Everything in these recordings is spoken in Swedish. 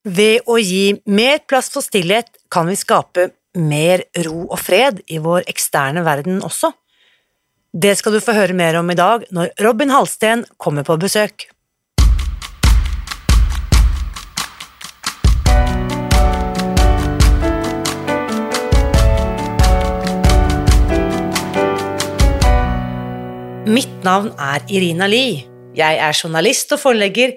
Ved å gi mer plass for stillhet kan vi skape mer ro og fred i vår eksterne verden også. Det skal du få høre mer om i dag når Robin Halsten kommer på besøk. Mitt navn er Irina Lie. Jeg er journalist og forlegger,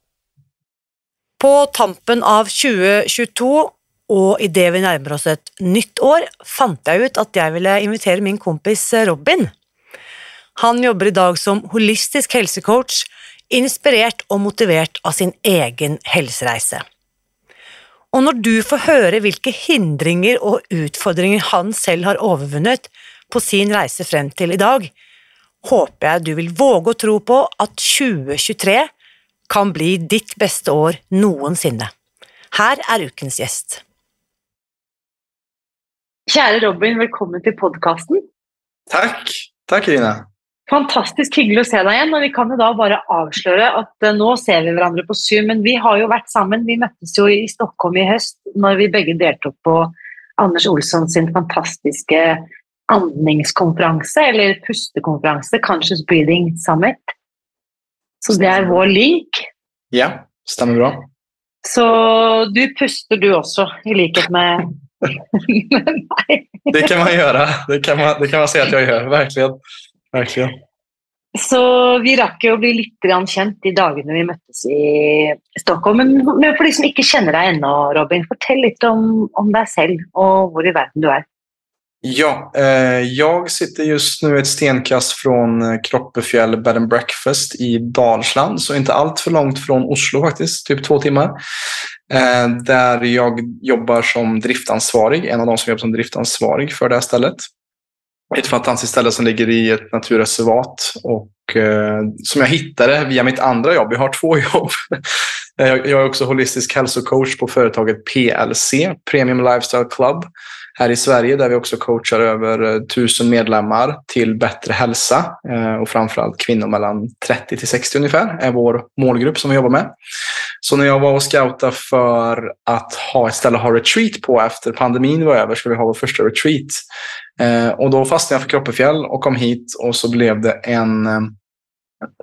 På tampen av 2022 og idet vi nærmer oss et nytt år, fant jeg ut at jeg ville invitere min kompis eh, Robin. Han jobber i dag som holistisk helsecoach, inspirert og motivert av sin egen helsereise. Og når du får høre hvilke hindringer og utfordringer han selv har overvunnet på sin reise frem til i dag, håper jeg du vil våge å tro på at 2023 kan bli ditt beste år noensinne. Her er ukens gjest. Kjære Robin, velkommen til podkasten. Takk. Takk, Irina. Fantastisk hyggelig å se deg igjen. og Vi kan jo da bare avsløre at uh, nå ser vi hverandre på Zoom, men vi har jo vært sammen. Vi møttes jo i Stockholm i høst når vi begge deltok på Anders Olsson sin fantastiske andningskonferanse, eller pustekonferanse, Conscious Breathing Summit. Så det er vår link. Ja, stemmer bra. Så du puster du også, i likhet med det kan man göra. Det kan man, det kan man säga att jag gör, verkligen. verkligen. Så vi rakk jo å bli litt kjent de dagene vi møttes i Stockholm. Men, men for de som ikke kjenner deg ennå, Robin, fortell litt om, om deg selv og hvor i verden du er. Ja, eh, jag sitter just nu ett stenkast från eh, Kroppefjäll Bed and Breakfast i Dalsland, så inte allt för långt från Oslo faktiskt, typ två timmar. Eh, där jag jobbar som driftansvarig, en av de som jobbar som driftansvarig för det här stället. Ett fantastiskt ställe som ligger i ett naturreservat och eh, som jag hittade via mitt andra jobb. Jag har två jobb. Eh, jag, jag är också holistisk hälsocoach på företaget PLC, Premium Lifestyle Club här i Sverige där vi också coachar över eh, tusen medlemmar till bättre hälsa eh, och framförallt kvinnor mellan 30 till 60 ungefär är vår målgrupp som vi jobbar med. Så när jag var och scoutade för att ha ett ställe att ha retreat på efter pandemin var över skulle vi ha vår första retreat. Eh, och då fastnade jag för Kroppefjäll och kom hit och så blev det en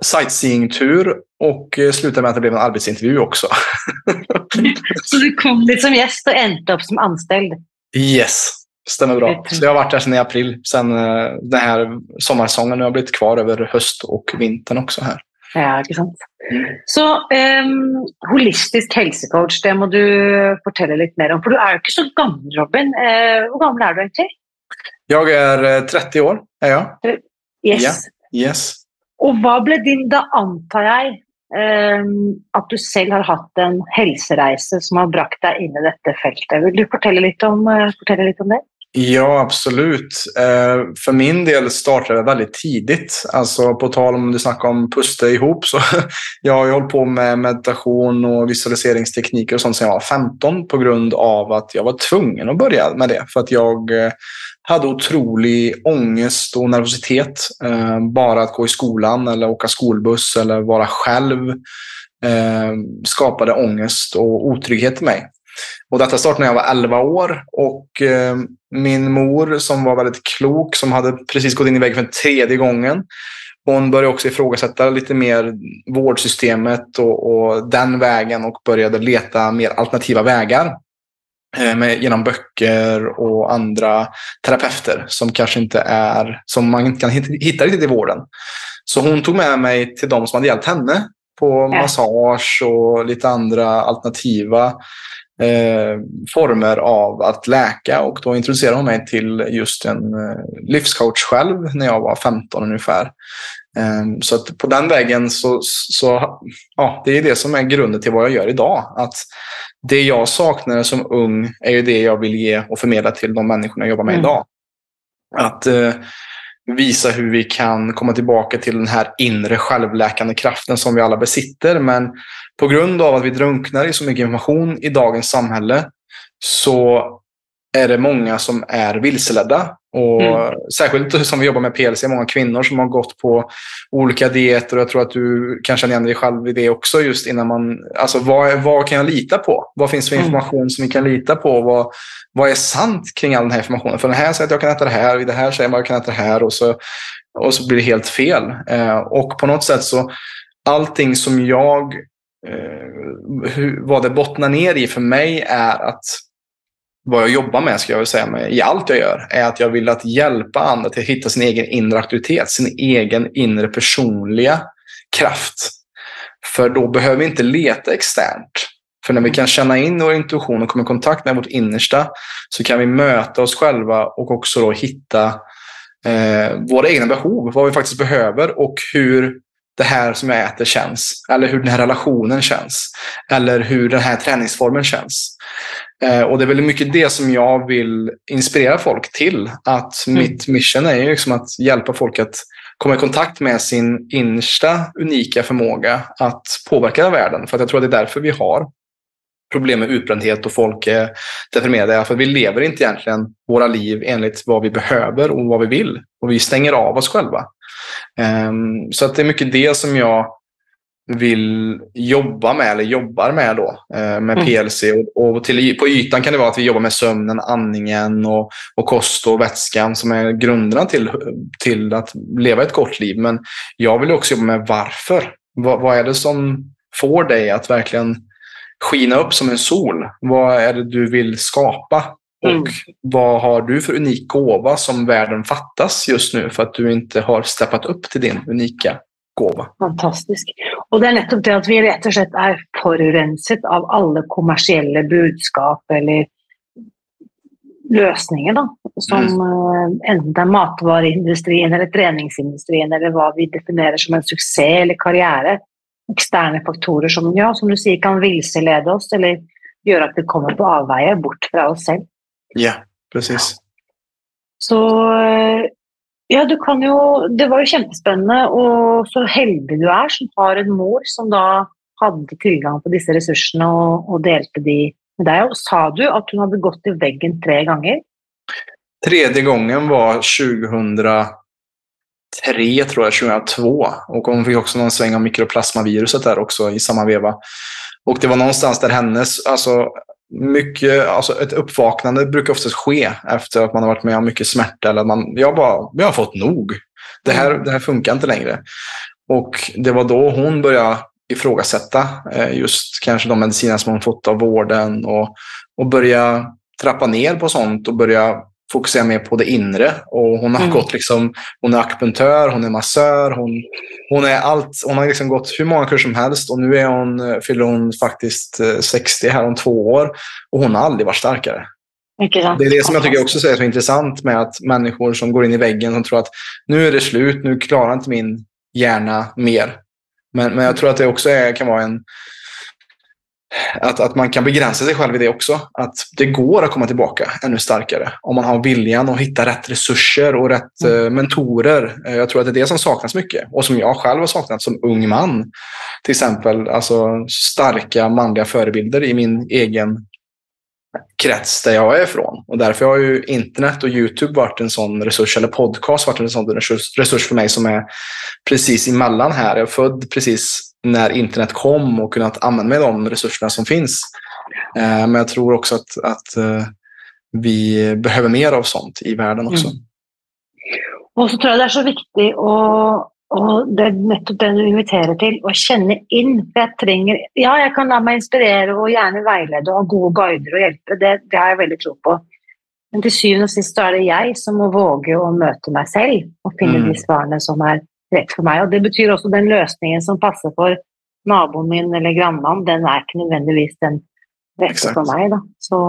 sightseeing-tur och slutade med att det blev en arbetsintervju också. så du kom dit som gäst och ändte upp som anställd? Yes, stämmer bra. Så jag har varit här sedan i april, sen uh, den här sommarsäsongen. Nu har jag blivit kvar över höst och vintern också här. Ja, ikke sant. Mm. Så um, holistisk helsecoach, det må du fortelle litt mer om. For du er jo ikke så gammel, Robin. Uh, hvor gammel er du egentlig? Jeg er 30 år, er jeg. Yes. Ja. yes. Og hva ble din, da antar jeg, Ehm, at du selv har hatt en helsereise som har brakt deg inn i dette feltet. Vil du fortelle litt om, eh, fortelle litt om det? Ja, absolut. Eh, för min del startade det väldigt tidigt. Alltså på tal om du snackar om pusta ihop så jag har ju hållit på med meditation och visualiseringstekniker och sånt sedan jag var 15 på grund av att jag var tvungen att börja med det. För att jag eh, hade otrolig ångest och nervositet. Eh, bara att gå i skolan eller åka skolbuss eller vara själv skapade ångest och otrygghet i mig. Och detta startade när jag var 11 år och eh, min mor som var väldigt klok, som hade precis gått in i väggen för tredje gången. Hon började också ifrågasätta lite mer vårdsystemet och, och den vägen och började leta mer alternativa vägar. eh, med, genom böcker och andra terapeuter som kanske inte är, som man inte kan hitta riktigt i vården. Så hon tog med mig till de som hade hjälpt henne på massage och lite andra alternativa eh, former av att läka. Och då introducerade hon mig till just en eh, livscoach själv när jag var 15 ungefär. Ehm, så att på den vägen så, så ja, det är det som är grunden till vad jag gör idag. Att det jag saknade som ung är ju det jag vill ge och förmedla till de människorna jag jobbar med mm. idag. Att eh, visa hur vi kan komma tillbaka till den här inre självläkande kraften som vi alla besitter. Men på grund av att vi drunknar i så mycket information i dagens samhälle så är det många som är vilseledda. Och mm. Särskilt som vi jobbar med PLC, många kvinnor som har gått på olika dieter. Och jag tror att du kan känna igen dig själv i det också. Just innan man, alltså vad, vad kan jag lita på? Vad finns för mm. information mm. som vi kan lita på? Vad, vad är sant kring all den här informationen? För den här säger att jag kan äta det här, i det här säger man att jag kan äta det här. Och så, och så blir det helt fel. Eh, och på något sätt så, allting som jag, eh, hur, vad det bottnar ner i för mig är att vad jag jobbar med, ska jag säga, med, i allt jag gör, är att jag vill att hjälpa andra till att hitta sin egen inre auktoritet, sin egen inre personliga kraft. För då behöver vi inte leta externt. För när vi kan känna in vår intuition och komma i kontakt med vårt innersta så kan vi möta oss själva och också då hitta eh, våra egna behov, vad vi faktiskt behöver och hur det här som jag äter känns. Eller hur den här relationen känns. Eller hur den här träningsformen känns. Eh, och det är väldigt mycket det som jag vill inspirera folk till. Att mm. mitt mission är liksom att hjälpa folk att komma i kontakt med sin innersta unika förmåga att påverka världen. För att jag tror att det är därför vi har problem med utbrändhet och folk är deprimerade. För vi lever inte egentligen våra liv enligt vad vi behöver och vad vi vill. Och vi stänger av oss själva. Um, så att det är mycket det som jag vill jobba med, eller jobbar med då, eh, med mm. PLC. Och, och till, på ytan kan det vara att vi jobbar med sömnen, andningen och, och kost och vätskan som är grunderna till, till att leva ett gott liv. Men jag vill också jobba med varför. Vad, vad är det som får dig att verkligen skina upp som en sol? Vad är det du vill skapa? Mm. Och vad har du för unik gåva som världen fattas just nu för att du inte har steppat upp till din unika gåva? Fantastisk. Och det är nettopp det att vi rett och slett är förorenset av alla kommersiella budskap eller lösningar då, som mm. uh, enten är matvaruindustrin eller träningsindustrin eller vad vi definierar som en succé eller karriär. Externa faktorer som, ja, som du säger, kan vilseleda oss eller göra att vi kommer på avvägar bort från oss själva. Ja, precis. Så uh, Ja, du kan jo Det var jo kjempespennende, og så heldig du er som har en mor som da hadde tilgang på disse ressursene og, og delte de med deg. Og sa du at hun hadde gått i veggen tre ganger? Tredje gången var 2003, tror jag, 2002. Och hon fick också någon sväng av mikroplasmaviruset där också i samma veva. Och det var någonstans där hennes, alltså mycket, alltså ett uppvaknande brukar oftast ske efter att man har varit med om mycket smärta. Eller man, jag, bara, jag har fått nog. Det här, mm. det här funkar inte längre. Och det var då hon började ifrågasätta eh, just kanske de mediciner som hon fått av vården och, och börja trappa ner på sånt och börja fokusera mer på det inre. Och hon har mm. gått liksom, hon är akupunktör, hon är massör, hon, hon är allt. Hon har liksom gått hur många kurser som helst och nu är hon, fyller hon faktiskt 60 eh, här om två år. Och hon har aldrig varit starkare. Det är det som jag tycker också är så intressant med att människor som går in i väggen som tror att nu är det slut, nu klarar inte min hjärna mer. Men, men jag tror att det också är, kan vara en, att, att man kan begränsa sig själv i det också. Att det går att komma tillbaka ännu starkare om man har viljan att hitta rätt resurser och rätt mm. Eh, mentorer. Eh, jag tror att det är det som saknas mycket och som jag själv har saknat som ung man. Till exempel alltså, starka manliga förebilder i min egen krets där jag är ifrån. Och därför har ju internet och YouTube varit en sån resurs, eller podcast varit en sån resurs för mig som är precis emellan här. Jag är född precis när internet kom och kunnat använda mig de resurserna som finns. Eh, men jag tror också att, att eh, vi behöver mer av sånt i världen också. Mm. Och så tror jag det är så viktigt att og det er nettopp det du inviterer til, å kjenne inn. For jeg trenger Ja, jeg kan la meg inspirere og gjerne veilede og ha gode guider og hjelpe, det, det har jeg veldig tro på. Men til syvende og sist er det jeg som må våge å møte meg selv og finne Mm. de svarene som er rett for meg. Og det betyr også den løsningen som passer for naboen min eller grannmannen, den er ikke nødvendigvis den rette for meg. Da. Så,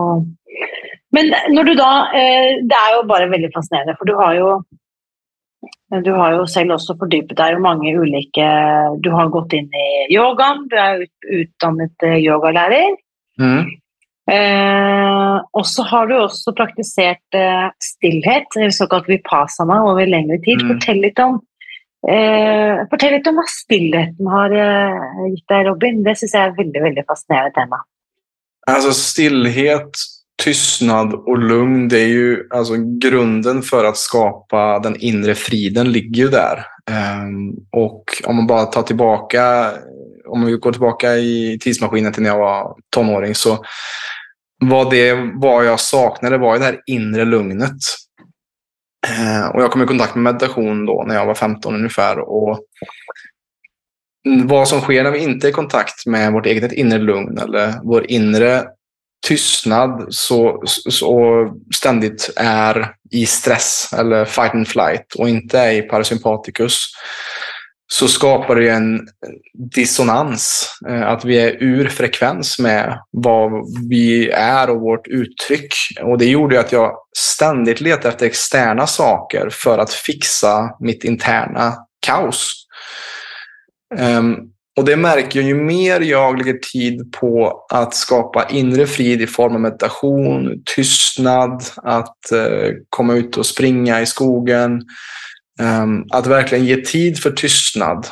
men når du da eh, Det er jo bare veldig fascinerende, for du har jo du har jo selv også fordypet deg i mange ulike Du har gått inn i yogaen, du er ut, utdannet eh, yogalærer. Mm. Eh, og så har du også praktisert eh, stillhet, såkalt vipassana, over lengre tid. Mm. Fortell, litt om, eh, fortell litt om hva stillheten har eh, gitt deg, Robin. Det syns jeg er veldig, veldig fascinerende tema. Alltså stillhet, tystnad och lugn, det är ju alltså grunden för att skapa den inre friden ligger ju där. Ehm, och om man bara tar tillbaka, om vi går tillbaka i tidsmaskinen till när jag var tonåring så var det vad jag saknade var ju det här inre lugnet. Eh, och jag kom i kontakt med meditation då när jag var 15 ungefär. Och vad som sker när vi inte är i kontakt med vårt eget inre lugn eller vår inre tystnad så, så ständigt är i stress eller fight and flight och inte är i parasympaticus så skapar det ju en dissonans. Eh, att vi är ur frekvens med vad vi är och vårt uttryck. Och det gjorde ju att jag ständigt letade efter externa saker för att fixa mitt interna kaos. Ehm, och det märker jag ju mer jag lägger tid på att skapa inre frid i form av meditation, tystnad, att eh, komma ut och springa i skogen ehm, att verkligen ge tid för tystnad,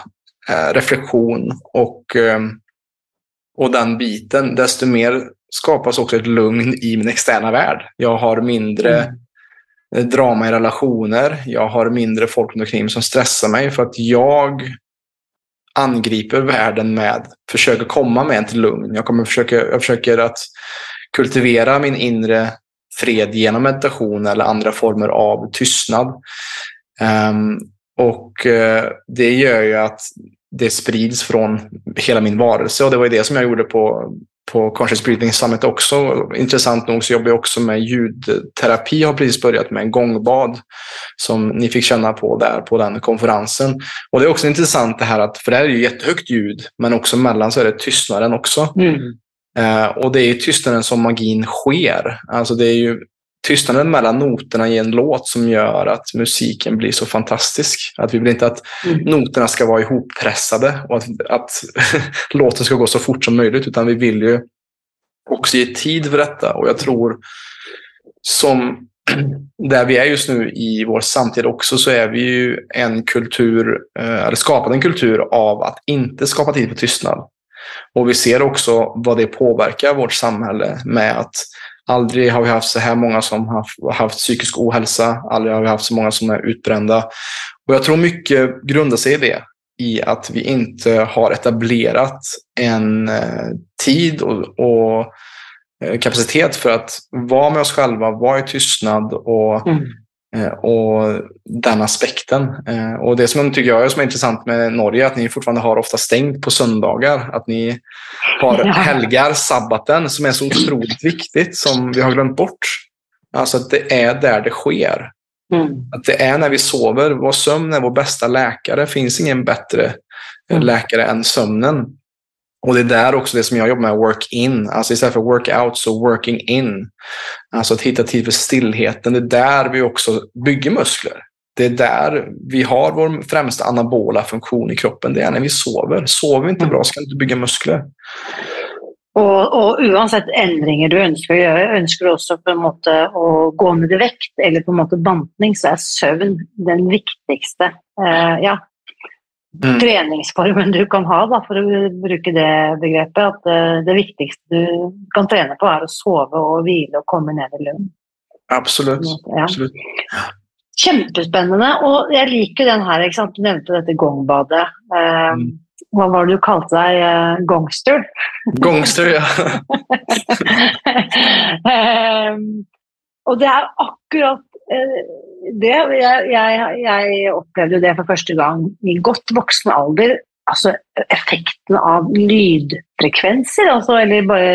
eh, reflektion och, ehm, och den biten, desto mer skapas också ett lugn i min externa värld. Jag har mindre eh, drama i relationer. Jag har mindre folk runt omkring mig som stressar mig för att jag angriper världen med, försöker komma med ett lugn. Jag, kommer försöka, jag försöker att kultivera min inre fred genom meditation eller andra former av tystnad. Ehm, och eh, det gör ju att det sprids från hela min varelse och det var ju det som jag gjorde på, på Conscious Breathing Summit också. Intressant nog så jobbar jag också med ljudterapi. Jag har precis börjat med en gångbad som ni fick känna på där på den konferensen. Och det är också intressant det här att, för det här är ju jättehögt ljud, men också mellan så är det tystnaden också. Eh, och det är i tystnaden som magin sker. Alltså det är ju tystnaden mellan noterna i en låt som gör att musiken blir så fantastisk. Att vi vill inte att Mm. noterna ska vara ihoppressade och att, att låten ska gå så fort som möjligt, utan vi vill ju också ge tid för detta. Och jag tror som där vi är just nu i vår samtid också så är vi ju en kultur, eh, eller skapat en kultur av att inte skapa tid för tystnad. Och vi ser också vad det påverkar vårt samhälle med att aldrig har vi haft så här många som har haft psykisk ohälsa, aldrig har vi haft så många som är utbrända. Och jag tror mycket grundar sig i det, i att vi inte har etablerat en eh, tid och, och eh, kapacitet för att vara med oss själva, vara i tystnad och Mm. Eh, och den aspekten. Eh, Och det som tycker jag är som är intressant med Norge är att ni fortfarande har ofta stängt på söndagar. Att ni har helgar, sabbaten, som är så otroligt viktigt som vi har glömt bort. Alltså att det är där det sker. Mm. Att det är när vi sover. Vår sömn är vår bästa läkare. Det finns ingen bättre eh, Mm. läkare än sömnen. Och det är där också det som jag jobbar med, work in. Alltså istället för work out så working in. Alltså att hitta tid för stillheten. Det är där vi också bygger muskler. Det är där vi har vår främsta anabola funktion i kroppen. Det är när vi sover. Sover vi inte bra så kan vi inte bygga muskler. Och, och oavsett ändringar du önskar göra, önskar du också på en måte att gå ned i vikt eller på en måte bantning, så är sömn den viktigaste. Uh, ja, Mm. treningsformen du kan ha, da, for å bruke det begrepet. At eh, det viktigste du kan trene på, er å sove og hvile og komme ned i lugn. Absolut. Ja. Absolut. Kjempespennende. Og jeg liker den her, ikke sant? du nevnte dette gongbadet. Eh, Mm. Hva var det du kalte deg? Eh, gongster? Gongster, ja. Ehm, og det er akkurat det, jeg, jeg, jeg, opplevde det for første gang i godt voksen alder. Altså effekten av lydfrekvenser, altså, eller bare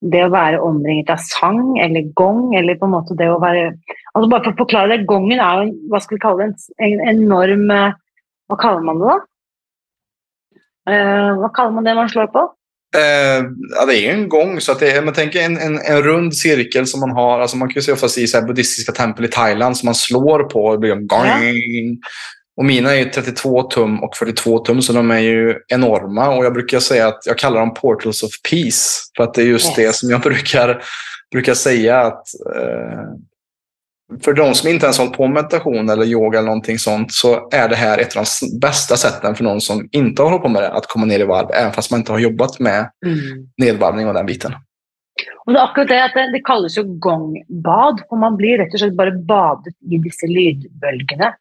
det å være omringet av sang eller gong, eller på en måte det å være altså Bare for å forklare det, gongen er jo hva skal vi kalle det, en, en enorm eh, Hva kaller man det da? Uh, eh, hva kaller man det man slår på? Eh, ja, det är en gång. Så att det är, man tänker en, en, en, rund cirkel som man har. Alltså man kan ju se oftast i så här buddhistiska tempel i Thailand som man slår på. Och, blir en gång. Ja. och mina är ju 32 tum och 42 tum så de är ju enorma. Och jag brukar säga att jag kallar dem portals of peace. För att det är just yes. det som jag brukar, brukar säga. att eh, för de som inte ens hållit på med meditation eller yoga eller någonting sånt så är det här ett av de bästa sätten för någon som inte har hållit på med det att komma ner i varv, även fast man inte har jobbat med mm. nedvarvning och den biten. Och det är akkurat det att det, det kallas ju gångbad, och man blir rätt och slett bara badet i dessa ljudbølgene.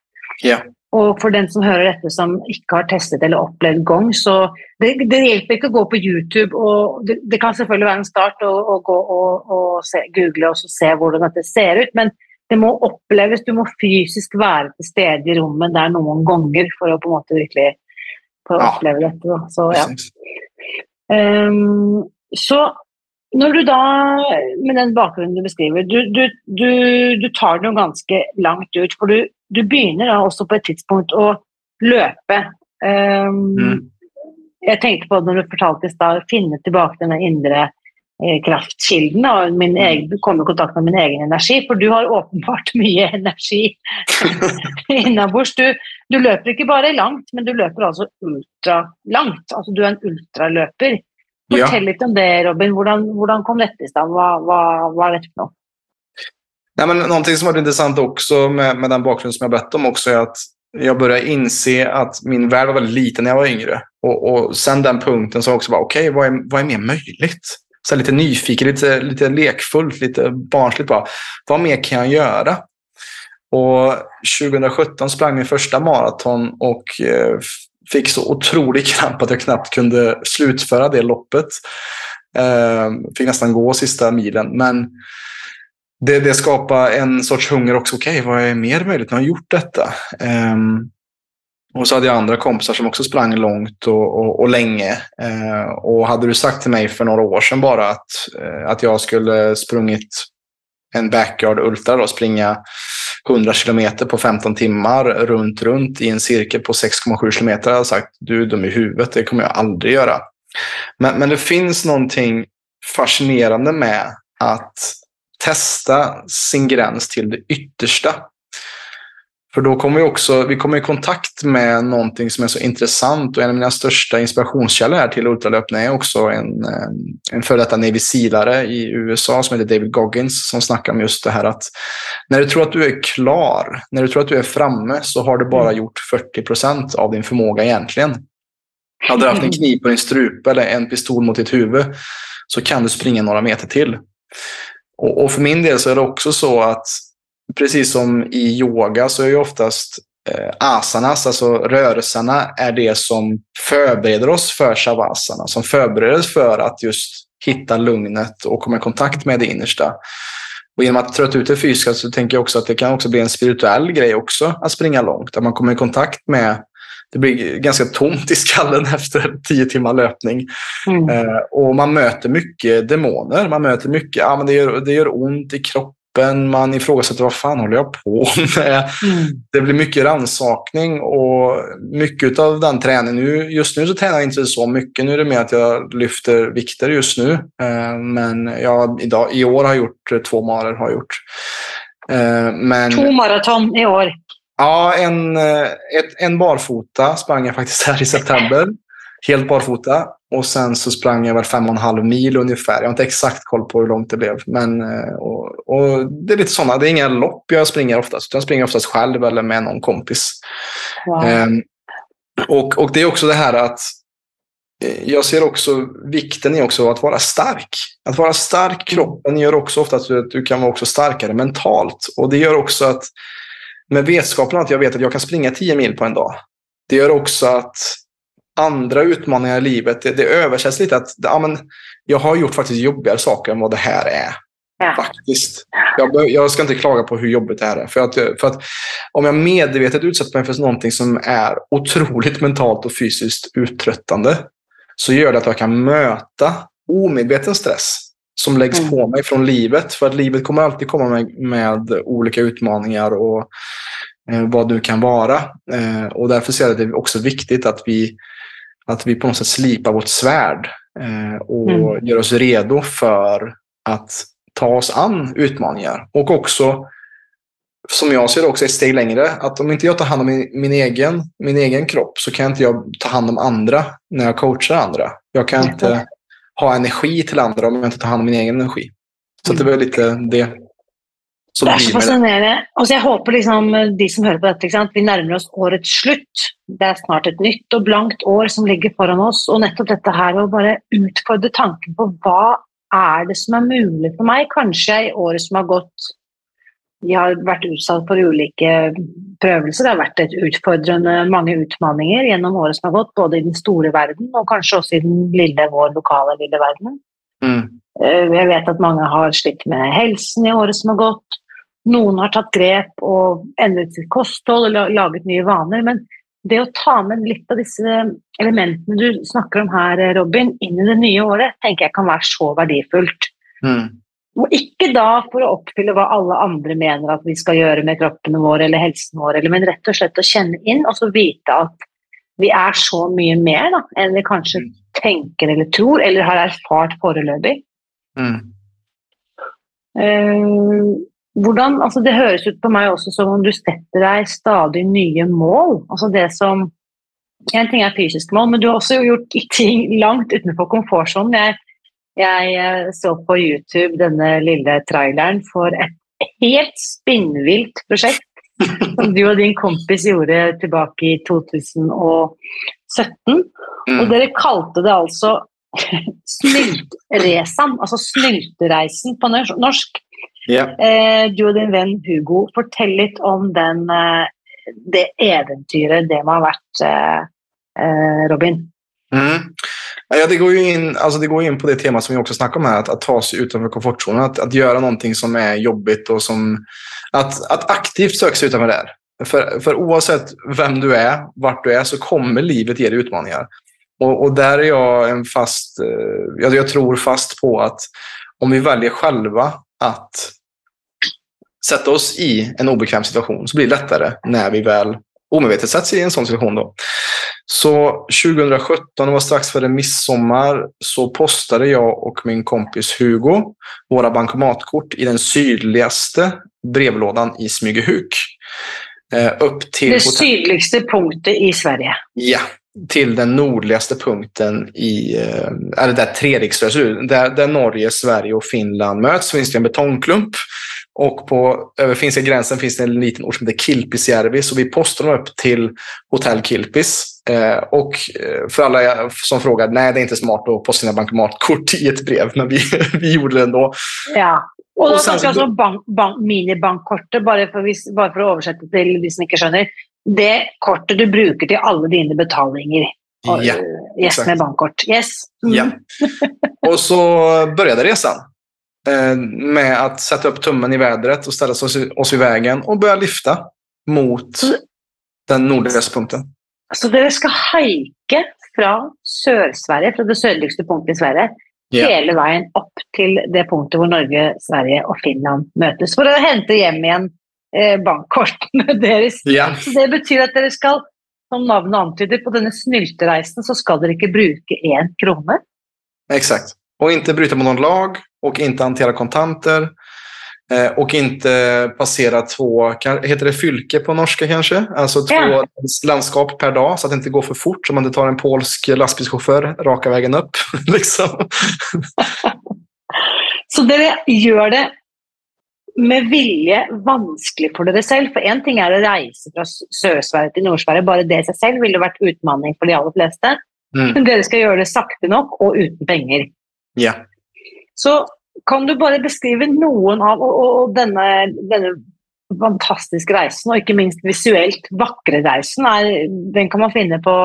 Yeah. Och för den som hör detta som inte har testat eller upplevt gång, så det, det hjälper inte att gå på Youtube. och Det, det kan självklart vara en start att gå och, och se, googla och se hur det ser ut, men det må oppleves, du må fysisk være til stede i rommet der noen ganger for å på en måte virkelig ja. oppleve dette. Så, ja. Um, så når du da, med den bakgrunnen du beskriver, du, du, du, du tar det jo ganske langt ut. For du, begynner da også på et tidspunkt å løpe. Um, mm. Jeg tenkte på det når du fortalte i stad, finne tilbake denne indre Eh, kraftkilden och min mm. egen, komma i kontakt med min egen energi. För du har uppenbart mycket energi inombords. Du, du löper inte bara långt, men du löper alltså ultralångt. Alltså du är en ultralöpare. Berätta ja. lite om det Robin. Hur kom detta i stånd? Vad, vad, vad är det för något? Nej, men någonting som var intressant också med, med den bakgrund som jag berättade om också är att jag började inse att min värld var väldigt liten när jag var yngre. Och, och sen den punkten så också bara, okej, okay, vad, är, vad är mer möjligt? Så lite nyfiken, lite, lite lekfullt, lite barnsligt bara. Vad mer kan jag göra? Och 2017 sprang min första maraton och eh, fick så otrolig kramp att jag knappt kunde slutföra det loppet. Ehm, fick nästan gå sista milen. Men det, det skapar en sorts hunger också. Okej, okay, vad är mer möjligt? Nu har Jag gjort detta. Um, och så hade jag andra kompisar som också sprang långt och, och, och länge. Eh, och hade du sagt till mig för några år sedan bara att, eh, att jag skulle sprungit en backyard ultra, då, springa 100 kilometer på 15 timmar runt, runt i en cirkel på 6,7 kilometer. Jag hade sagt, du är dum i huvudet, det kommer jag aldrig göra. Men, men det finns någonting fascinerande med att testa sin gräns till det yttersta. För då kommer vi också vi kommer i kontakt med någonting som är så intressant och en av mina största inspirationskällor här till ultralöpning är också en, eh, en före detta Navy Sealare i USA som heter David Goggins som snackar om just det här att när du tror att du är klar, när du tror att du är framme så har du bara mm. gjort 40 procent av din förmåga egentligen. Hade du haft en kniv på din strupe eller en pistol mot ditt huvud så kan du springa några meter till. Och, och för min del så är det också så att precis som i yoga så är ju oftast eh, asanas, alltså rörelserna, är det som förbereder oss för shavasana. Som förbereder oss för att just hitta lugnet och komma i kontakt med det innersta. Och genom att trötta ut det fysiska så tänker jag också att det kan också bli en spirituell grej också att springa långt. Att man kommer i kontakt med det blir ganska tomt i skallen efter tio timmar löpning. Mm. Eh, och man möter mycket demoner. Man möter mycket, ja, men det, gör, det gör ont i kroppen kroppen. Man ifrågasätter vad fan håller jag på med? Mm. Det blir mycket rannsakning och mycket av den träningen. just nu så tränar jag inte så mycket. Nu är det mer att jag lyfter vikter just nu. Eh, men jag, idag, i år har jag gjort eh, två marer. Har gjort. Eh, men, två maraton i år? Ja, en, ett, en barfota sprang jag faktiskt här i september. Helt barfota. Och sen så sprang jag väl fem och en halv mil ungefär. Jag har inte exakt koll på hur långt det blev. Men, eh, och, och det är lite sådana. Det är inga lopp jag springer oftast. Jag springer oftast själv eller med någon kompis. Wow. Um, och, och det är också det här att eh, jag ser också vikten i också att vara stark. Att vara stark kroppen gör också ofta att du, att du kan vara också starkare mentalt. Och det gör också att med vetskapen att jag vet att jag kan springa 10 mil på en dag. Det gör också att andra utmaningar i livet, det, det översätts lite att ja, men jag har gjort faktiskt jobbigare saker än vad det här är. Ja. Faktiskt. Jag, jag ska inte klaga på hur jobbigt det här är. För att, för att om jag medvetet utsätter mig för någonting som är otroligt mentalt och fysiskt uttröttande så gör det att jag kan möta omedveten stress som läggs Mm. på mig från livet. För att livet kommer alltid komma med, med olika utmaningar och eh, vad du kan vara. Eh, och därför ser jag att det är också viktigt att vi, att vi på något sätt slipar vårt svärd eh, och Mm. gör oss redo för att ta oss an utmaningar. Och också, som jag ser det, också ett steg längre. Att om inte jag tar hand om min, min, egen, min egen kropp så kan inte jag ta hand om andra när jag coachar andra. Jag kan inte ha energi till andra om jag inte tar hand om min egen energi. Så att det väl lite det Det er så fascinerende. Altså, jeg håper liksom, de som hører på dette, vi nærmer oss årets slutt. Det er snart et nytt og blankt år som ligger foran oss. Og nettopp dette her å bare utfordre tanken på hva er det som er mulig for meg? Kanskje i året som har gått Vi har vært utsatt for ulike prøvelser. Det har vært et utfordrende mange utfordringer gjennom året som har gått, både i den store verden og kanskje også i den lille, vår lokale lille verden. Mm. Eh, Jeg vet at mange har slitt med helsen i året som har gått. Noen har tatt grep og endret sitt kosthold og la- laget nye vaner. Men det å ta med litt av disse elementene du snakker om her, Robin, inn i det nye året, tenker jeg kan være så verdifullt. Mm. Og ikke da for å oppfylle hva alle andre mener at vi skal gjøre med kroppene våre eller helsen vår, men rett og slett å kjenne inn og så vite at vi er så mye mer da, enn vi kanskje tenker eller tror, eller har erfart foreløpig. Mm. Eh, hvordan, altså det høres ut på meg også som om du setter deg stadig nye mål. Altså det som En ting er fysiske mål, men du har også gjort ting langt utenfor komfortsonen. Jeg, jeg eh, så på YouTube denne lille traileren for et helt spinnvilt prosjekt som du og din kompis gjorde tilbake i 2017. Og Mm. dere kalte det altså Snyltresan, altså snyltereisen på nors- norsk. Ja. Eh, du og din venn Hugo, fortell litt om den, eh, det eventyret det må ha vært, eh, eh, Robin. Mm. Ja, det, går ju in, alltså det går in på det tema som vi också snackade om här, att, att ta sig utanför komfortzonen. Att, att göra någonting som är jobbigt och som... Att, att aktivt söka sig utanför det. här. För, för oavsett vem du är, vart du är, så kommer livet ge dig utmaningar. Och, och där är jag en fast... eh, Jag, jag tror fast på att om vi väljer själva att sätta oss i en obekväm situation så blir det lättare när vi väl omedvetet sätts i en sån situation. Då. Så 2017, det var strax före midsommar, så postade jag och min kompis Hugo våra bankomatkort i den sydligaste brevlådan i Smygehuk. Eh, upp till, Det hotell- sydligste punktet i Sverige. ja, till den nordligaste punkten i, eh, eller där Treriksröd ser ut. Där, där Norge, Sverige och Finland möts finns det en betongklump. Och på över finska gränsen finns det en liten ort som heter Kilpisjärvi. Så vi postade dem upp till hotell Kilpis. Eh, och eh, för alla som frågar, nej det är inte smart att posta sina bankomatkort i ett brev. Men vi, vi gjorde det ändå. Ja. Og sen snakker jeg så- altså om bank, bank, minibankkortet, bare for, hvis, bare for å oversette til de som ikke skjønner. Det kortet du bruker til alle dine betalinger. Og, Ja, eh, yes, exakt. med bankkort. Yes. Mm. Ja. Och så började resan. Eh, med att sätta upp tummen i vädret och ställa oss, oss i vägen och börja lyfta mot den nordligaste punkten. Så dere skal haike fra Sør-Sverige, fra det sørligste punktet i Sverige, Ja. hele veien opp til det punktet hvor Norge, Sverige og Finland for å hente hjem igjen eh, bankkortene deres. Ja. Så det betyr at dere skal, som navnet antyder, på denne snyltereisen så skal dere ikke bruke én krone. Exakt. Och inte bryta mot någon lag och inte hantera kontanter. Eh, och inte passera två, heter det fylke på norska kanske? Alltså två Ja. landskap per dag så att det inte går för fort. Så man inte tar en polsk lastbilschaufför raka vägen upp. liksom. Så dere gjør det med vilje vanskelig for dere selv. For én ting er å reise fra Sør-Sverige til Nord-Sverige, bare det i seg selv ville vært utmanning for de aller fleste. Mm. Men dere skal gjøre det sakte nok og uten penger. Ja. Så kan du bare beskrive noen av og, og denne, denne fantastiske reisen, og ikke minst visuelt vakre reisen, er, den kan man finne på,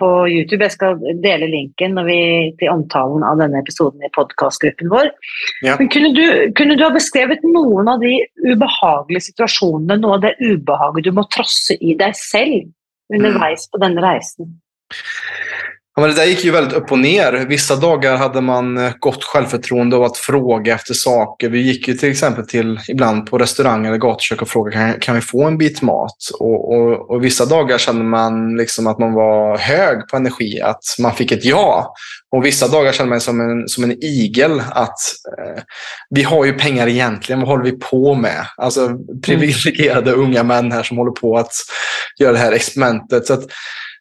på YouTube. Jeg skal dele linken når vi, til omtalen av denne episoden i podkastgruppen vår. Ja. Men kunne du, kunne du ha beskrevet noen av de ubehagelige situasjonene, noe av det ubehaget du må trosse i deg selv underveis på denne reisen? Ja, men det där gick ju väldigt upp och ner. Vissa dagar hade man eh, gott självförtroende av att fråga efter saker. Vi gick ju till exempel till ibland på restaurang eller gatukök och frågade kan, kan vi få en bit mat? Och, och, och vissa dagar kände man liksom att man var hög på energi, att man fick ett ja. Och vissa dagar kände man som en, som en igel att eh, vi har ju pengar egentligen, vad håller vi på med? Alltså privilegierade unga män här som håller på att göra det här experimentet. Så att,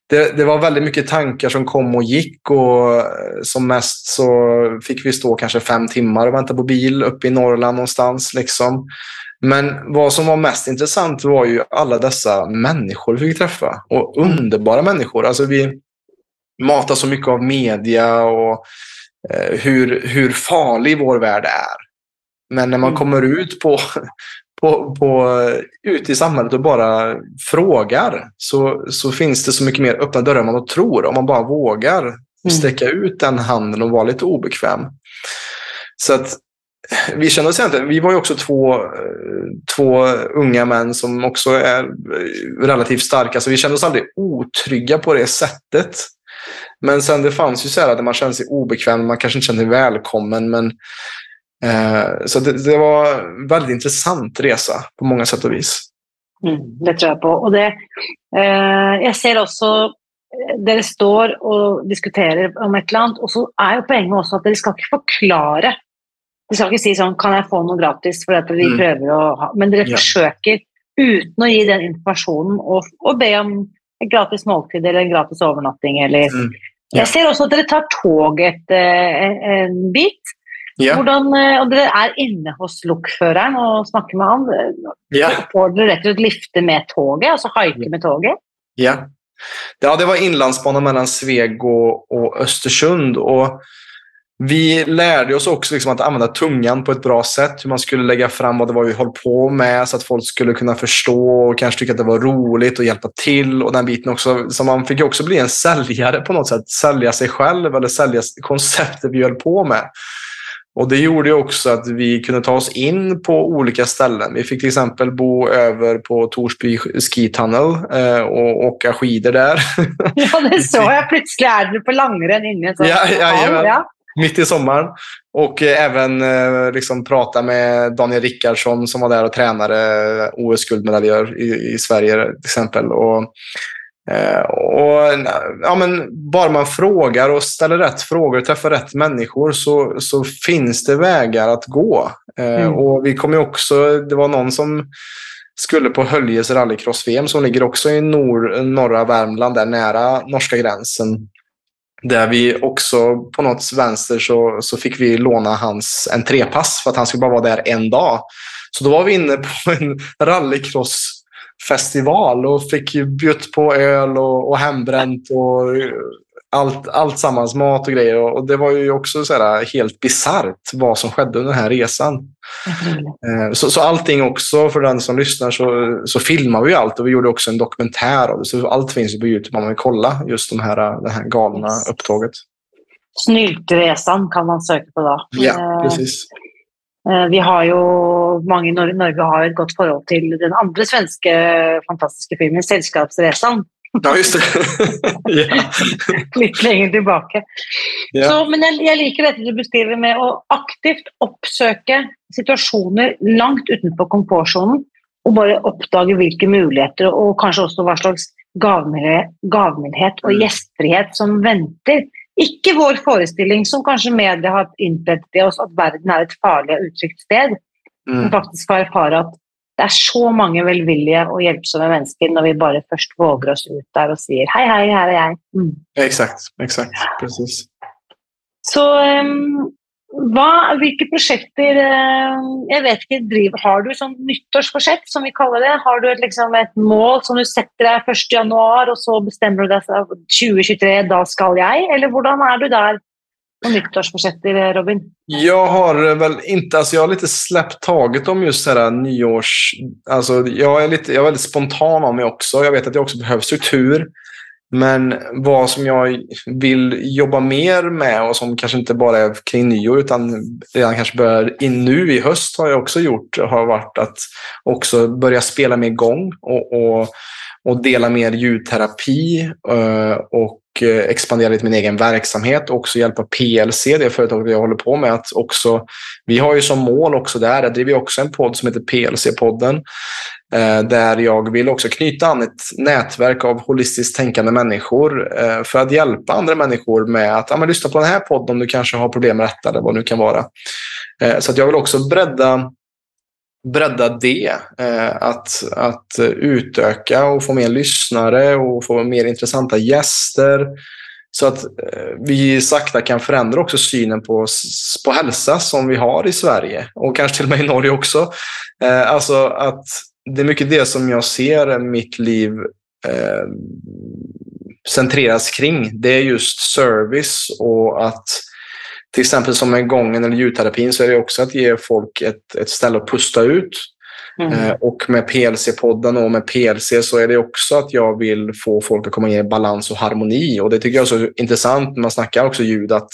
det, det, var väldigt mycket tankar som kom och gick och eh, som mest så fick vi stå kanske fem timmar och vänta på bil uppe i Norrland någonstans. Liksom. Men vad som var mest intressant var ju alla dessa människor vi fick träffa. Och underbara människor. Alltså vi matas så mycket av media och eh, hur, hur farlig vår värld är. Men när man kommer ut på, på, på, ute i samhället och bara frågar så, så finns det så mycket mer öppna dörrar än man tror. Om man bara vågar sträcka ut den handen och vara lite obekväm. Så att vi kände oss egentligen, vi var ju också två, två unga män som också är relativt starka, så vi kände oss aldrig otrygga på det sättet. Men sen det fanns ju så här att man kände sig obekväm, man kanske inte kände sig välkommen, men Eh, så det, det, var en väldigt intressant resa på många sätt och vis. Mm, det tror jag på. Och det, eh, jag ser också dere står och diskuterar om ett land och så är ju poängen också att ni ska inte förklara. Ni ska inte säga sån, kan jag få något gratis för att vi mm. prövar att ha, men ni ja. försöker utan att ge den informationen och, och be om en gratis måltid eller en gratis övernattning. Eller, mm. ja. Jag ser också att ni tar tåget eh, en bit ja. Hvordan, og dere er inne hos lokføreren og snakker med han. Ja. Får dere rett og slett lifte med tåget, alltså haike med tåget? Ja. ja, det var inlandsbanan mellan Sveg och, och Östersund. Och vi lärde oss också liksom att använda tungan på ett bra sätt. Hur man skulle lägga fram vad det var vi höll på med så att folk skulle kunna förstå och kanske tycka att det var roligt och hjälpa till. och den biten också. Så man fick också bli en säljare på något sätt. Sälja sig själv eller sälja konceptet vi höll på med. Och Det gjorde också att vi kunde ta oss in på olika ställen. Vi fick till exempel bo över på Torsby Ski Tunnel eh, och åka skidor där. Ja, det så jag plötsligt är du på langrenn inne. Så. Ja, ja, ja, Mitt i sommaren. Och eh, även eh, liksom prata med Daniel Rickardsson som var där och tränade OS-guldmedaljör i, i Sverige till exempel. Och och, ja, men bara man frågar och ställer rätt frågor och träffar rätt människor så, så finns det vägar att gå. Eh, mm. Och vi kommer också, det var någon som skulle på Höljes rallycross-VM som ligger också i nor, norra Värmland, där nära norska gränsen. Där vi också på något vänster så, så fick vi låna hans entrépass för att han skulle bara vara där en dag. Så då var vi inne på en rallycross festival och fick bjutt på öl och, och hembränt och allt, allt sammans, mat och grejer. Och det var ju också så här helt bisarrt vad som skedde under den här resan. Mm. Så, så allting också, för den som lyssnar, så, så filmar vi allt och vi gjorde också en dokumentär av det. Så allt finns ju på Youtube om man vill kolla just de här, det här galna upptåget. Snyltresan kan man söka på då. Ja, eh, precis. Eh, vi har ju, många i Norge har ett gott förhållande till den andra svenska fantastiska filmen Sällskapsresan. Ja, just det. ja. Lite längre tillbaka. Ja. Så, men jag, jag liker det du beskriver med att aktivt uppsöka situationer långt utanför komfortzonen och bara uppdaga vilka möjligheter och kanske också vad slags gavmildhet och mm. gästfrihet som väntar Ikke vår forestilling, som kanskje media har innprent i oss, at verden er et farlig og utrygt sted. Mm. Men faktisk få erfare at det er så mange velvillige og hjelpsomme mennesker når vi bare først våger oss ut der og sier hei, hei, her er jeg. Mm. Exakt, exakt. Precis. Så um, hva, hvilke prosjekter eh, jeg vet ikke, driver, Har du sånn nyttårsforsett, som vi kaller det? Har du et, liksom, et mål som du setter deg 1.1, og så bestemmer du deg for 2023, da skal jeg? Eller hvordan är du där på nyttårsforsetter, eh, Robin? Jag har eh, väl inte, alltså jag har lite släppt taget om just det här nyårs... Alltså jag, är lite, jag är väldigt spontan av mig också. Jag vet att jag också behöver struktur. Men vad som jag vill jobba mer med och som kanske inte bara är kring nyår utan redan kanske börjar in nu i höst har jag också gjort har varit att också börja spela med gång och, och, och dela mer ljudterapi eh, och och expandera lite min egen verksamhet och också hjälpa PLC, det företaget jag håller på med. Att också, vi har ju som mål också där, där driver också en podd som heter PLC-podden. Eh, där jag vill också knyta an ett nätverk av holistiskt tänkande människor eh, för att hjälpa andra människor med att ja, men lyssna på den här podden om du kanske har problem med detta eller vad det nu kan vara. Så att jag vill också bredda bredda det. Eh, att, att utöka och få mer lyssnare och få mer intressanta gäster. Så att eh, vi sakta kan förändra också synen på, på hälsa som vi har i Sverige och kanske till och med i Norge också. Eh, alltså att det är mycket det som jag ser mitt liv centreras kring. Det är just service och att till exempel som med gången eller ljudterapin så är det också att ge folk ett, ett ställe att pusta ut. Mm. Eh, och med PLC-podden och med PLC så är det också att jag vill få folk att komma in i balans och harmoni. Och det tycker jag är så intressant när man snackar också ljud, att,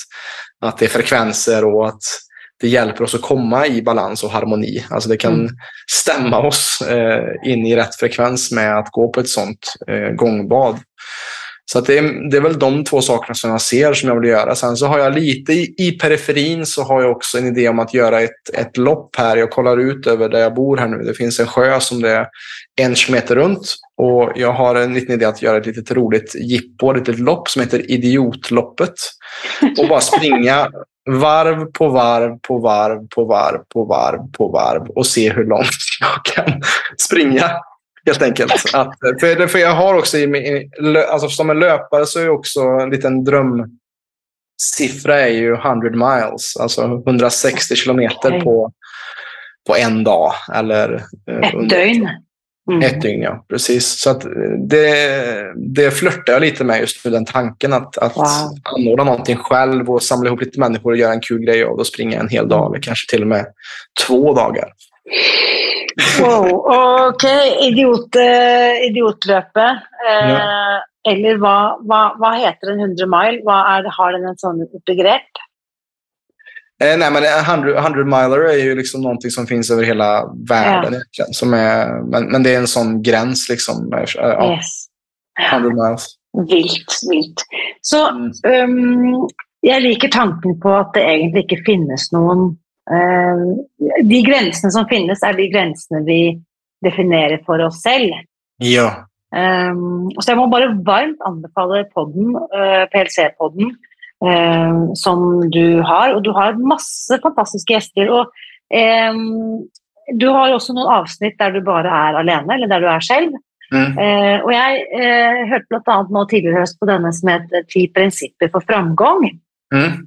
att det är frekvenser och att det hjälper oss att komma i balans och harmoni. Alltså det kan mm. stämma oss eh, in i rätt frekvens med att gå på ett sånt eh, gångbad. Så det, är, det är väl de två sakerna som jag ser som jag vill göra. Sen så har jag lite i, i periferin så har jag också en idé om att göra ett, ett lopp här. Jag kollar ut över där jag bor här nu. Det finns en sjö som det är en kilometer runt. Och jag har en liten idé att göra ett litet roligt jippo, ett litet lopp som heter Idiotloppet. Och bara springa varv på varv på varv på varv på varv på varv och se hur långt jag kan springa. Helt enkelt. Att, för, för jag har också, i, alltså som en löpare så är också en liten drömsiffra är ju 100 miles. Alltså 160 kilometer på, på en dag. Eller, eh, Ett dygn. Mm. Ett dygn, ja. Precis. Så att det, det flörtar jag lite med just nu, den tanken att, att wow. anordna någonting själv och samla ihop lite människor och göra en kul grej av och springa en hel dag eller kanske till och med två dagar. Wow, ok. Idiot, uh, idiotløpet. Uh, ja. Eller hva, hva, hva, heter en 100 mile? Er, har den en sånn begrep? Eh, nej, men 100, 100 miler är ju liksom någonting som finns över hela världen. Ja. Som är, men, men det är en sån gräns. Liksom, ja. yes. 100 miles. Vilt, vilt. Så um, jeg liker tanken på at det egentlig ikke finnes noen Eh, de grensene som finnes, er de grensene vi definerer for oss selv. Ja. Um, så jeg må bare varmt anbefale podden, uh, PLC-podden, uh, som du har. Og du har masse fantastiske gjester. Og du har også noen avsnitt der du bare er alene, eller der du er selv. Mm. Og jeg hørte bl.a. nå tidligere høst på denne som heter Ti prinsipper for framgang. Mm.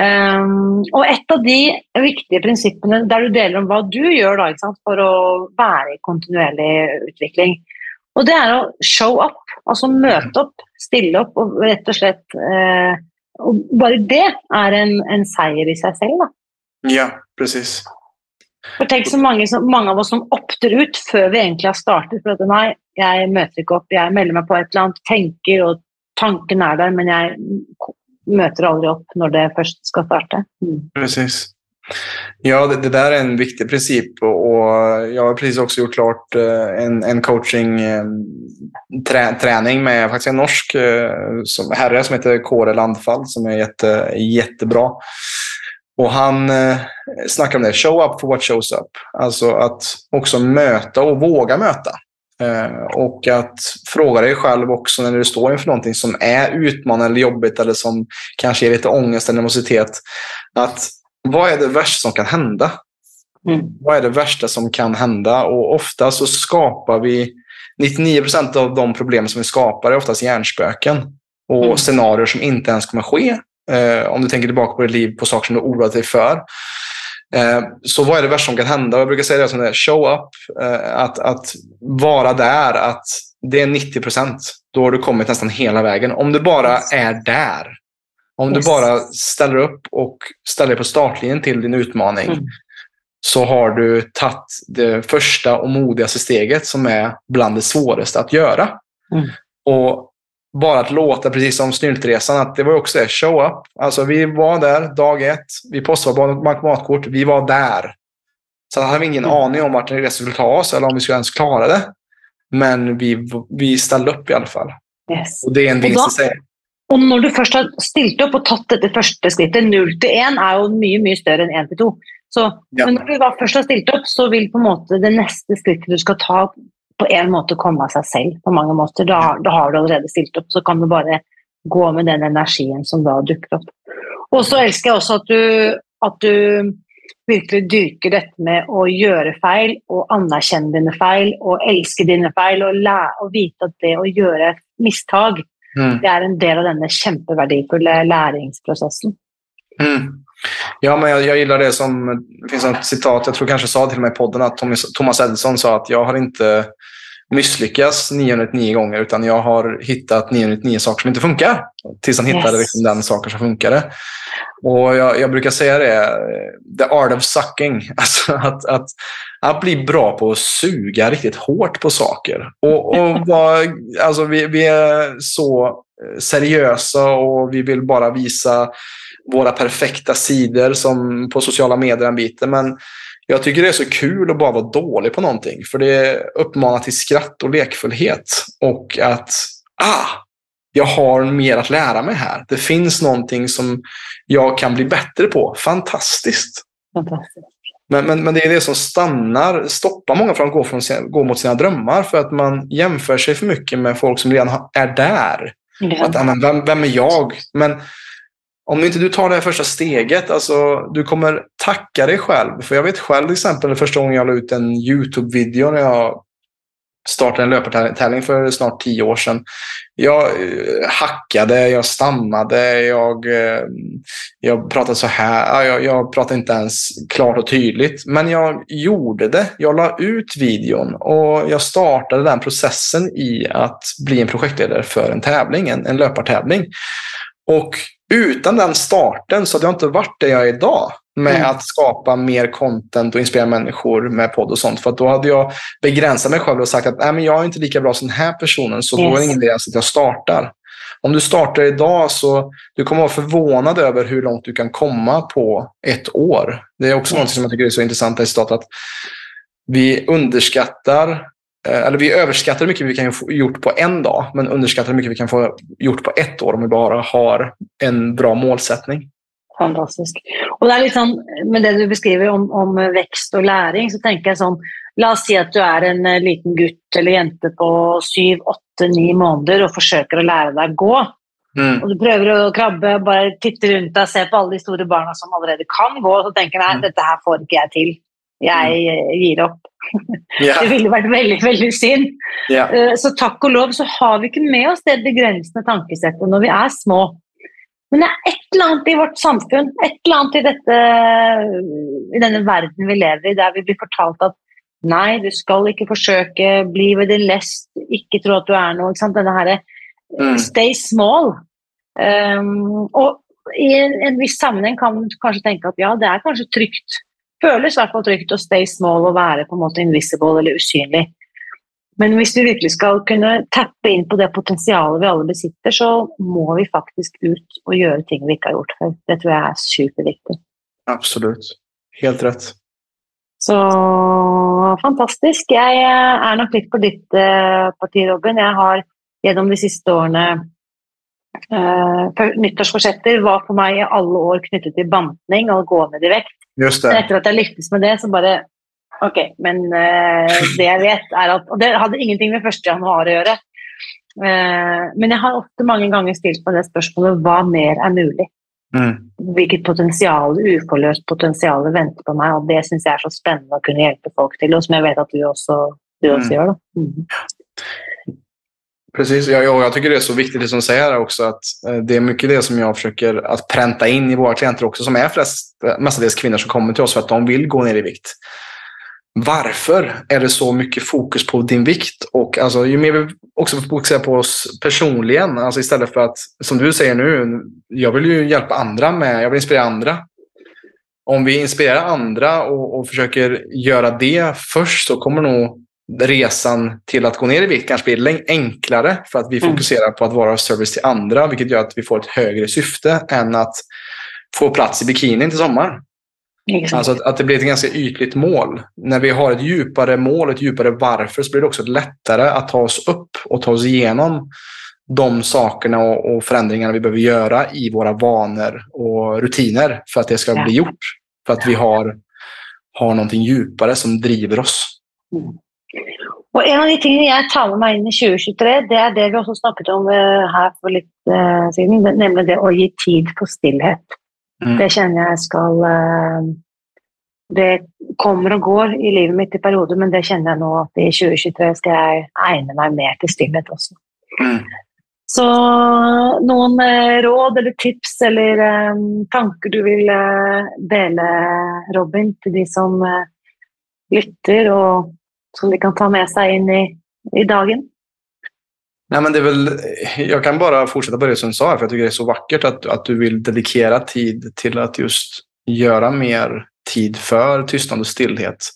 Um, og et av de viktige prinsippene der du deler om hva du gjør da, for å være i kontinuerlig utvikling, og det er å show up, altså møte opp, stille opp og rett og slett uh, og Bare det er en, en, seier i seg selv, da. Ja, precis. For tenk så mange, så mange, av oss som opter ut før vi egentlig har startet. For at nei, jeg møter ikke opp, jeg melder meg på et eller annet, tenker og tanken er der, men jeg möter aldrig upp när det först ska starta. Mm. Precis. Ja, det, det, där är en viktig princip och jag har precis också gjort klart eh, en, en coaching eh, trä, träning med faktiskt en norsk eh, som, herre som heter Kåre Landfall som är jätte, jättebra. Och han eh, snackar om det, show up for what shows up. Alltså att också möta och våga möta. Eh, och att fråga dig själv också när du står inför någonting som är utmanande eller jobbigt eller som kanske ger lite ångest eller nervositet. Att vad är det värsta som kan hända? Mm. Vad är det värsta som kan hända? Och ofta så skapar vi 99 procent av de problem som vi skapar är oftast hjärnspöken och mm. scenarier som inte ens kommer ske. Eh, om du tänker tillbaka på ditt liv på saker som du oroat dig för. Eh, så vad är det värsta som kan hända? Jag brukar säga det som det show up. Eh, att, att vara där, att det är 90 procent. Då har du kommit nästan hela vägen. Om du bara är där. Om yes. du bara ställer upp och ställer dig på startlinjen till din utmaning. Mm. Så har du tagit det första och modigaste steget som är bland det svåraste att göra. Mm. Och bara att låta, precis som Snyltresan, att det var också det, show up. Alltså vi var där dag ett, vi postade på bankomatkort, vi var där. Så hade vi ingen mm. aning om vart resan skulle ta oss eller om vi skulle ens klara det. Men vi, vi ställde upp i alla fall. Yes. Och det är en vinst i sig. Og når du først har stilt opp og tatt dette første skrittet Null til én er jo mye mye større enn én til to. Så, ja. Men når du først har stilt opp, så vil på en måte det neste skrittet du skal ta, på en måte komme av seg selv. på mange måter. Da, da har du allerede stilt opp. Så kan du bare gå med den energien som da dukker opp. Og så elsker jeg også at du, at du virkelig dyrker dette med å gjøre feil og anerkjenne dine feil og elske dine feil og, lære, og vite at det å gjøre mistak Mm. Det är en del av den kjempevärdefulla läringsprocessen. Mm. Ja, men jag, jag, gillar det som, det finns ett citat, jag tror kanske sa till mig i podden att Thomas, Edison sa att jag har inte misslyckats 909 gånger utan jag har hittat 909 saker som inte funkar. Tills han hittade yes. liksom den saker som funkade. Och jag, jag, brukar säga det, the art of sucking. Alltså att, att, att bli bra på att suga riktigt hårt på saker. Och, och var, alltså vi, vi är så seriösa och vi vill bara visa våra perfekta sidor som på sociala medier en bit. Men jag tycker det är så kul att bara vara dålig på någonting. För det uppmanar till skratt och lekfullhet. Och att, ah, jag har mer att lära mig här. Det finns någonting som jag kan bli bättre på. Fantastiskt. Fantastiskt. Men, men, men det är det som stannar, stoppar många från att gå, från sina, gå mot sina drömmar. För att man jämför sig för mycket med folk som redan är där. Ja. Att, men, vem, vem är jag? Men om inte du tar det här första steget, alltså du kommer tacka dig själv. För jag vet själv till exempel första gången jag la ut en YouTube-video när jag startade en löpartävling för snart tio år sedan. Jag eh, hackade, jag stammade, jag, eh, jag pratade så här. Jag, jag pratade inte ens klart och tydligt. Men jag gjorde det. Jag la ut videon och jag startade den processen i att bli en projektledare för en tävling, en, en löpartävling. Och utan den starten så hade jag inte varit där jag är idag med mm. att skapa mer content och inspirera människor med podd och sånt. För då hade jag begränsat mig själv och sagt att Nej, men jag är inte lika bra som den här personen, så yes. då är det ingen idé att jag startar. Om du startar idag så du kommer vara förvånad över hur långt du kan komma på ett år. Det är också yes. något som jag tycker är så intressant i stat att vi underskattar eller vi överskattar hur mycket vi kan få gjort på en dag, men underskattar hur mycket vi kan få gjort på ett år om vi bara har en bra målsättning. Fantastiskt. Och det är liksom, med det du beskriver om, om växt och läring så tänker jag som, låt oss säga att du är en eh, liten gutt eller jente på 7, 8, 9 månader och försöker att lära dig gå. Mm. Och du prövar att krabba, bara titta runt och se på alla de stora barnen som redan kan gå och så tänker nej, mm. detta här får inte jag till. Jag mm. ger upp. Yeah. Det ville vært veldig veldig synd. Yeah. Så takk og lov så har vi ikke med oss det begrensende tankesettet når vi er små. Men det er et eller annet i vårt samfunn, et eller annet i, dette, i denne verden vi lever i, der vi blir fortalt at nei, du skal ikke forsøke, bli ved din lest, ikke tro at du er noe. Denne herre mm. stay small. Um, og i en, en viss sammenheng kan man kanskje tenke at ja, det er kanskje trygt føles i hvert fall trygt å stay small og være på en måte invisible eller usynlig. Men hvis vi virkelig skal kunne tappe inn på det potensialet vi alle besitter, så må vi faktisk ut og gjøre ting vi ikke har gjort før. Det tror jeg er superviktig. Absolutt. Helt rett. Så fantastisk. Jeg er nok litt på ditt uh, parti, Robin. Jeg har gjennom de siste årene uh, Nyttårsforsetter var for meg i alle år knyttet til bantning og gå ned i vekt. Just det. Men att jag lyckades med det så bara Okej, okay, men uh, det jag vet är att Och det hade ingenting med 1 januari att göra. Uh, men jag har ofta många gånger ställt på det spörsmålet vad mer är möjligt? Mm. Vilket potential, oförlöst potential väntar på mig och det syns jag är så spännande att kunna hjälpa folk till och som jag vet att du också, du också mm. gör. Mm. Precis, jag, jag tycker det är så viktigt det som säger också att eh, det är mycket det som jag försöker att pränta in i våra klienter också som är flest, eh, mestadels kvinnor som kommer till oss för att de vill gå ner i vikt. Varför är det så mycket fokus på din vikt? Och alltså, ju mer vi också fokuserar på oss personligen, alltså istället för att, som du säger nu, jag vill ju hjälpa andra med, jag vill inspirera andra. Om vi inspirerar andra och, och försöker göra det först så kommer nog resan till att gå ner i vikt kanske blir enklare för att vi Mm. fokuserar på att vara av service till andra, vilket gör att vi får ett högre syfte än att få plats i bikinin till sommaren. Ikke sant? Alltså att, att det blir ett ganska ytligt mål. När vi har ett djupare mål, ett djupare varför, så blir det också lättare att ta oss upp och ta oss igenom de sakerna och, och förändringarna vi behöver göra i våra vanor och rutiner för att det ska Ja. bli gjort. För att vi har, har någonting djupare som driver oss. Og En av de tingene jeg tar med meg inn i 2023, det er det vi også snakket om eh, her for litt eh, siden, det- nemlig det å gi tid for stillhet. Mm. Det kjenner jeg skal eh, Det kommer og går i livet mitt i perioder, men det kjenner jeg nå at i 2023 skal jeg egne meg mer til stillhet også. Mm. Så noen råd eller tips eller tanker du vil dele, Robin, til de som lytter, og som de kan ta med sig in i, i dagen? Nej, men det är väl, jag kan bara fortsätta på det som du sa, för jag tycker det är så vackert att, att du vill dedikera tid till att just göra mer tid för tystnad och stillhet.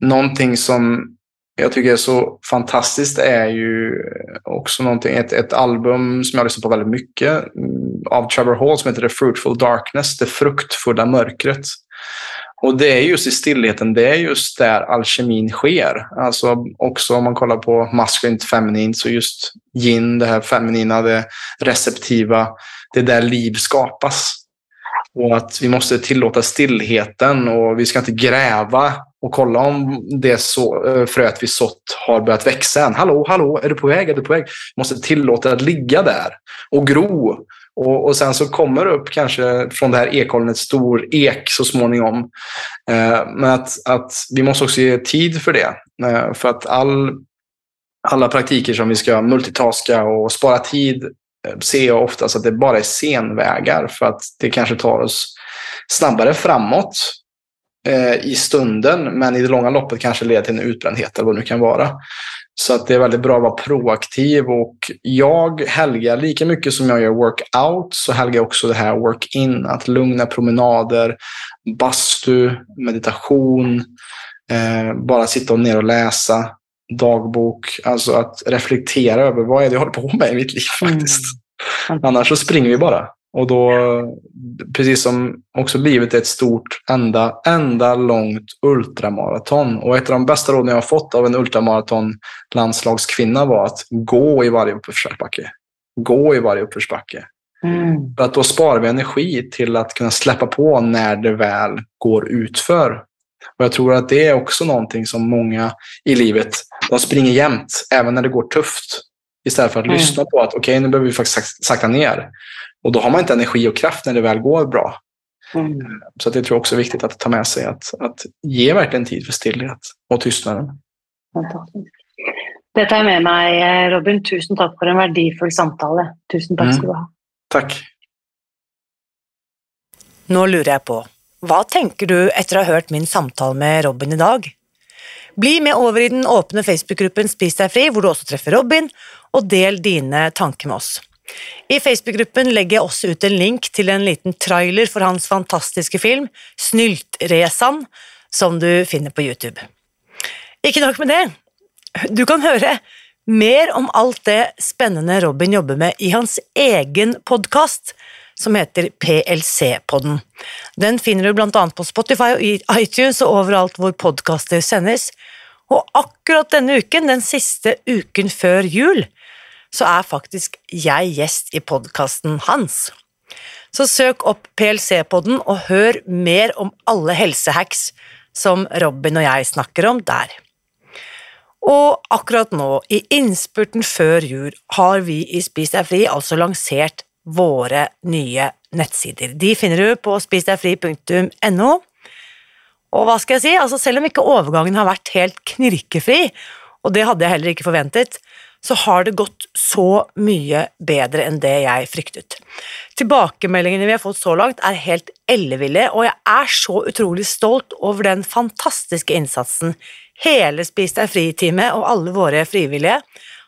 Någonting som jag tycker är så fantastiskt är ju också någonting, ett, ett album som jag lyssnar på väldigt mycket mm, av Trevor Hall som heter The Fruitful Darkness, Det fruktfulla mörkret. Och det är just i stillheten, det är just där alkemin sker. Alltså också om man kollar på maskulint feminint så just yin, det här feminina, det receptiva, det är där liv skapas. Och att vi måste tillåta stillheten och vi ska inte gräva och kolla om det så, eh, fröet vi sått har börjat växa än. Hallå, hallå, är du på väg? Är du på väg? Vi måste tillåta det att ligga där och gro. Och, och sen så kommer det upp kanske från det här ekollen stor ek så småningom. Eh, men att, att vi måste också ge tid för det. Eh, för att all, alla praktiker som vi ska multitaska och spara tid eh, ser jag oftast att det bara är senvägar för att det kanske tar oss snabbare framåt eh, i stunden men i det långa loppet kanske leder till en utbrändhet eller vad det nu kan vara. Så att det är väldigt bra att vara proaktiv och jag helgar lika mycket som jag gör workout så helgar jag också det här work-in. Att lugna promenader, bastu, meditation, eh, bara sitta och ner och läsa, dagbok. Alltså att reflektera över vad är det jag håller på med i mitt liv faktiskt. Mm. Annars så springer vi bara. Och då, precis som också livet är ett stort, enda, enda långt ultramaraton. Och ett av de bästa råden jag har fått av en ultramaraton-landslagskvinna var att gå i varje uppförsbacke. Gå i varje uppförsbacke. Mm. För att då sparar vi energi till att kunna släppa på när det väl går utför. Och jag tror att det är också någonting som många i livet, de springer jämt, även när det går tufft. Istället för att Mm. lyssna på att okej, nu behöver vi faktiskt sak- sakta ner. Och då har man inte energi och kraft när det väl går bra. Mm. Så att det tror jag också är viktigt att ta med sig, att, att ge verkligen tid för stillhet och tystnaden. Det tar jeg med eh, Robin. Tusen takk for en verdifull samtale. Tusen takk Mm. skal du ha. Tack. Nå lurer jeg på, hva tenker du etter å ha hørt min samtale med Robin i dag? Bli med over i den åpne Facebook-gruppen Spis deg fri, hvor du også treffer Robin, og del dine tanker med oss. I Facebookgruppen lägger legger jeg også ut en link til en liten trailer for hans fantastiske film Snyltresan, som du finner på YouTube. Ikke nok med det, du kan høre mer om alt det spennende Robin jobber med i hans egen podkast, som heter PLC-podden. Den finner du blant annet på Spotify og i iTunes og overalt hvor podkaster sendes. Og akkurat denne uken, den siste uken før jul, så er faktisk jeg gjest i podkasten hans. Så søk opp PLC-podden og hør mer om alle helsehacks som Robin og jeg snakker om der. Og akkurat nå, i innspurten før jul, har vi i Spis deg fri altså lansert våre nye nettsider. De finner du på spisdegfri.no. Og hva skal jeg si, altså selv om ikke overgangen har vært helt knirkefri, og det hadde jeg heller ikke forventet, så har det gått så mye bedre enn det jeg fryktet. Tilbakemeldingene vi har fått så langt er helt elleville, og jeg er så utrolig stolt over den fantastiske innsatsen hele Spis deg fri-teamet og alle våre frivillige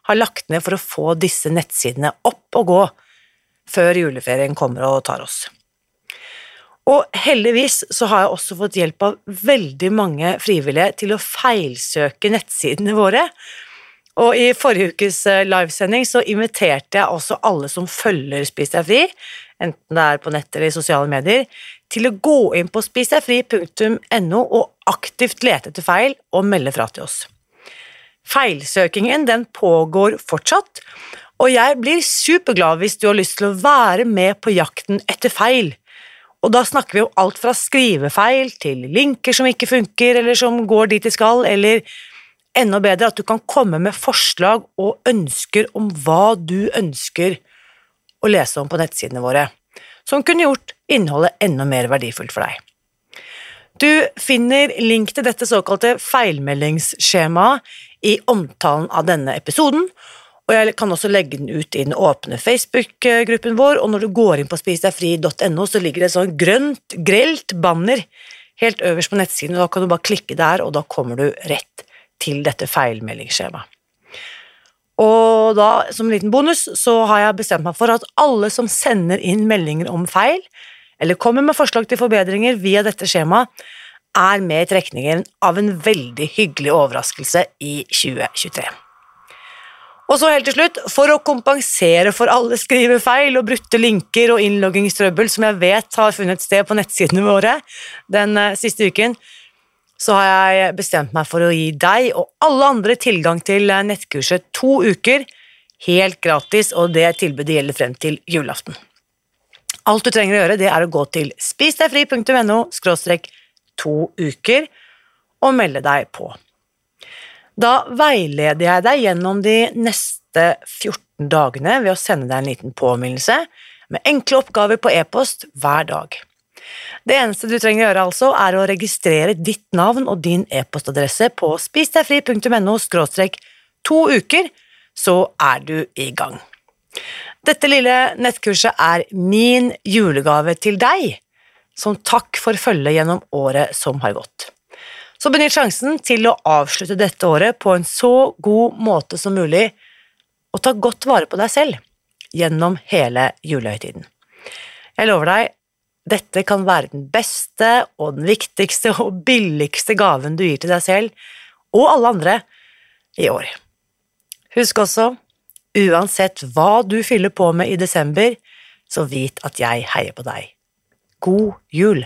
har lagt ned for å få disse nettsidene opp og gå før juleferien kommer og tar oss. Og heldigvis så har jeg også fått hjelp av veldig mange frivillige til å feilsøke nettsidene våre. Og i forrige ukes eh, livesending så inviterte jeg også alle som følger Spis deg fri, enten det er på nett eller i sosiale medier, til å gå inn på spisdegfri.no og aktivt lete etter feil og melde fra til oss. Feilsøkingen den pågår fortsatt, og jeg blir superglad hvis du har lyst til å være med på jakten etter feil. Og da snakker vi om alt fra skrivefeil til linker som ikke funker, eller som går dit de skal, eller enda bedre at du kan komme med forslag og ønsker om hva du ønsker å lese om på nettsidene våre, som kunne gjort innholdet enda mer verdifullt for deg. Du finner link til dette såkalte feilmeldingsskjemaet i omtalen av denne episoden, og jeg kan også legge den ut i den åpne Facebook-gruppen vår, og når du går inn på spisdegfri.no, så ligger det et sånn grønt, grelt banner helt øverst på nettsiden, og da kan du bare klikke der, og da kommer du rett til dette feilmeldingsskjemaet. Og da, som en liten bonus, så har jeg bestemt meg for at alle som sender inn meldinger om feil, eller kommer med forslag til forbedringer via dette skjemaet, er med i trekningen av en veldig hyggelig overraskelse i 2023. Og så helt til slutt, for å kompensere for alle skrivefeil og brutte linker og innloggingstrøbbel som jeg vet har funnet sted på nettsidene våre den eh, siste uken, så har jeg bestemt meg for å gi deg og alle andre tilgang til eh, nettkurset to uker, helt gratis, og det tilbudet gjelder frem til julaften. Alt du trenger å gjøre, det er å gå til spisdegfri.no skråstrek to uker og melde deg på. Da veileder jeg deg gjennom de neste 14 dagene ved å sende deg en liten påminnelse med enkle oppgaver på e-post hver dag. Det eneste du trenger å gjøre, altså, er å registrere ditt navn og din e-postadresse på spisdegfri.no to uker, så er du i gang. Dette lille nettkurset er min julegave til deg, som takk for følget gjennom året som har gått. Så benytt sjansen til å avslutte dette året på en så god måte som mulig, og ta godt vare på deg selv gjennom hele julehøytiden. Jeg lover deg, dette kan være den beste og den viktigste og billigste gaven du gir til deg selv og alle andre i år. Husk også, uansett hva du fyller på med i desember, så vit at jeg heier på deg. God jul!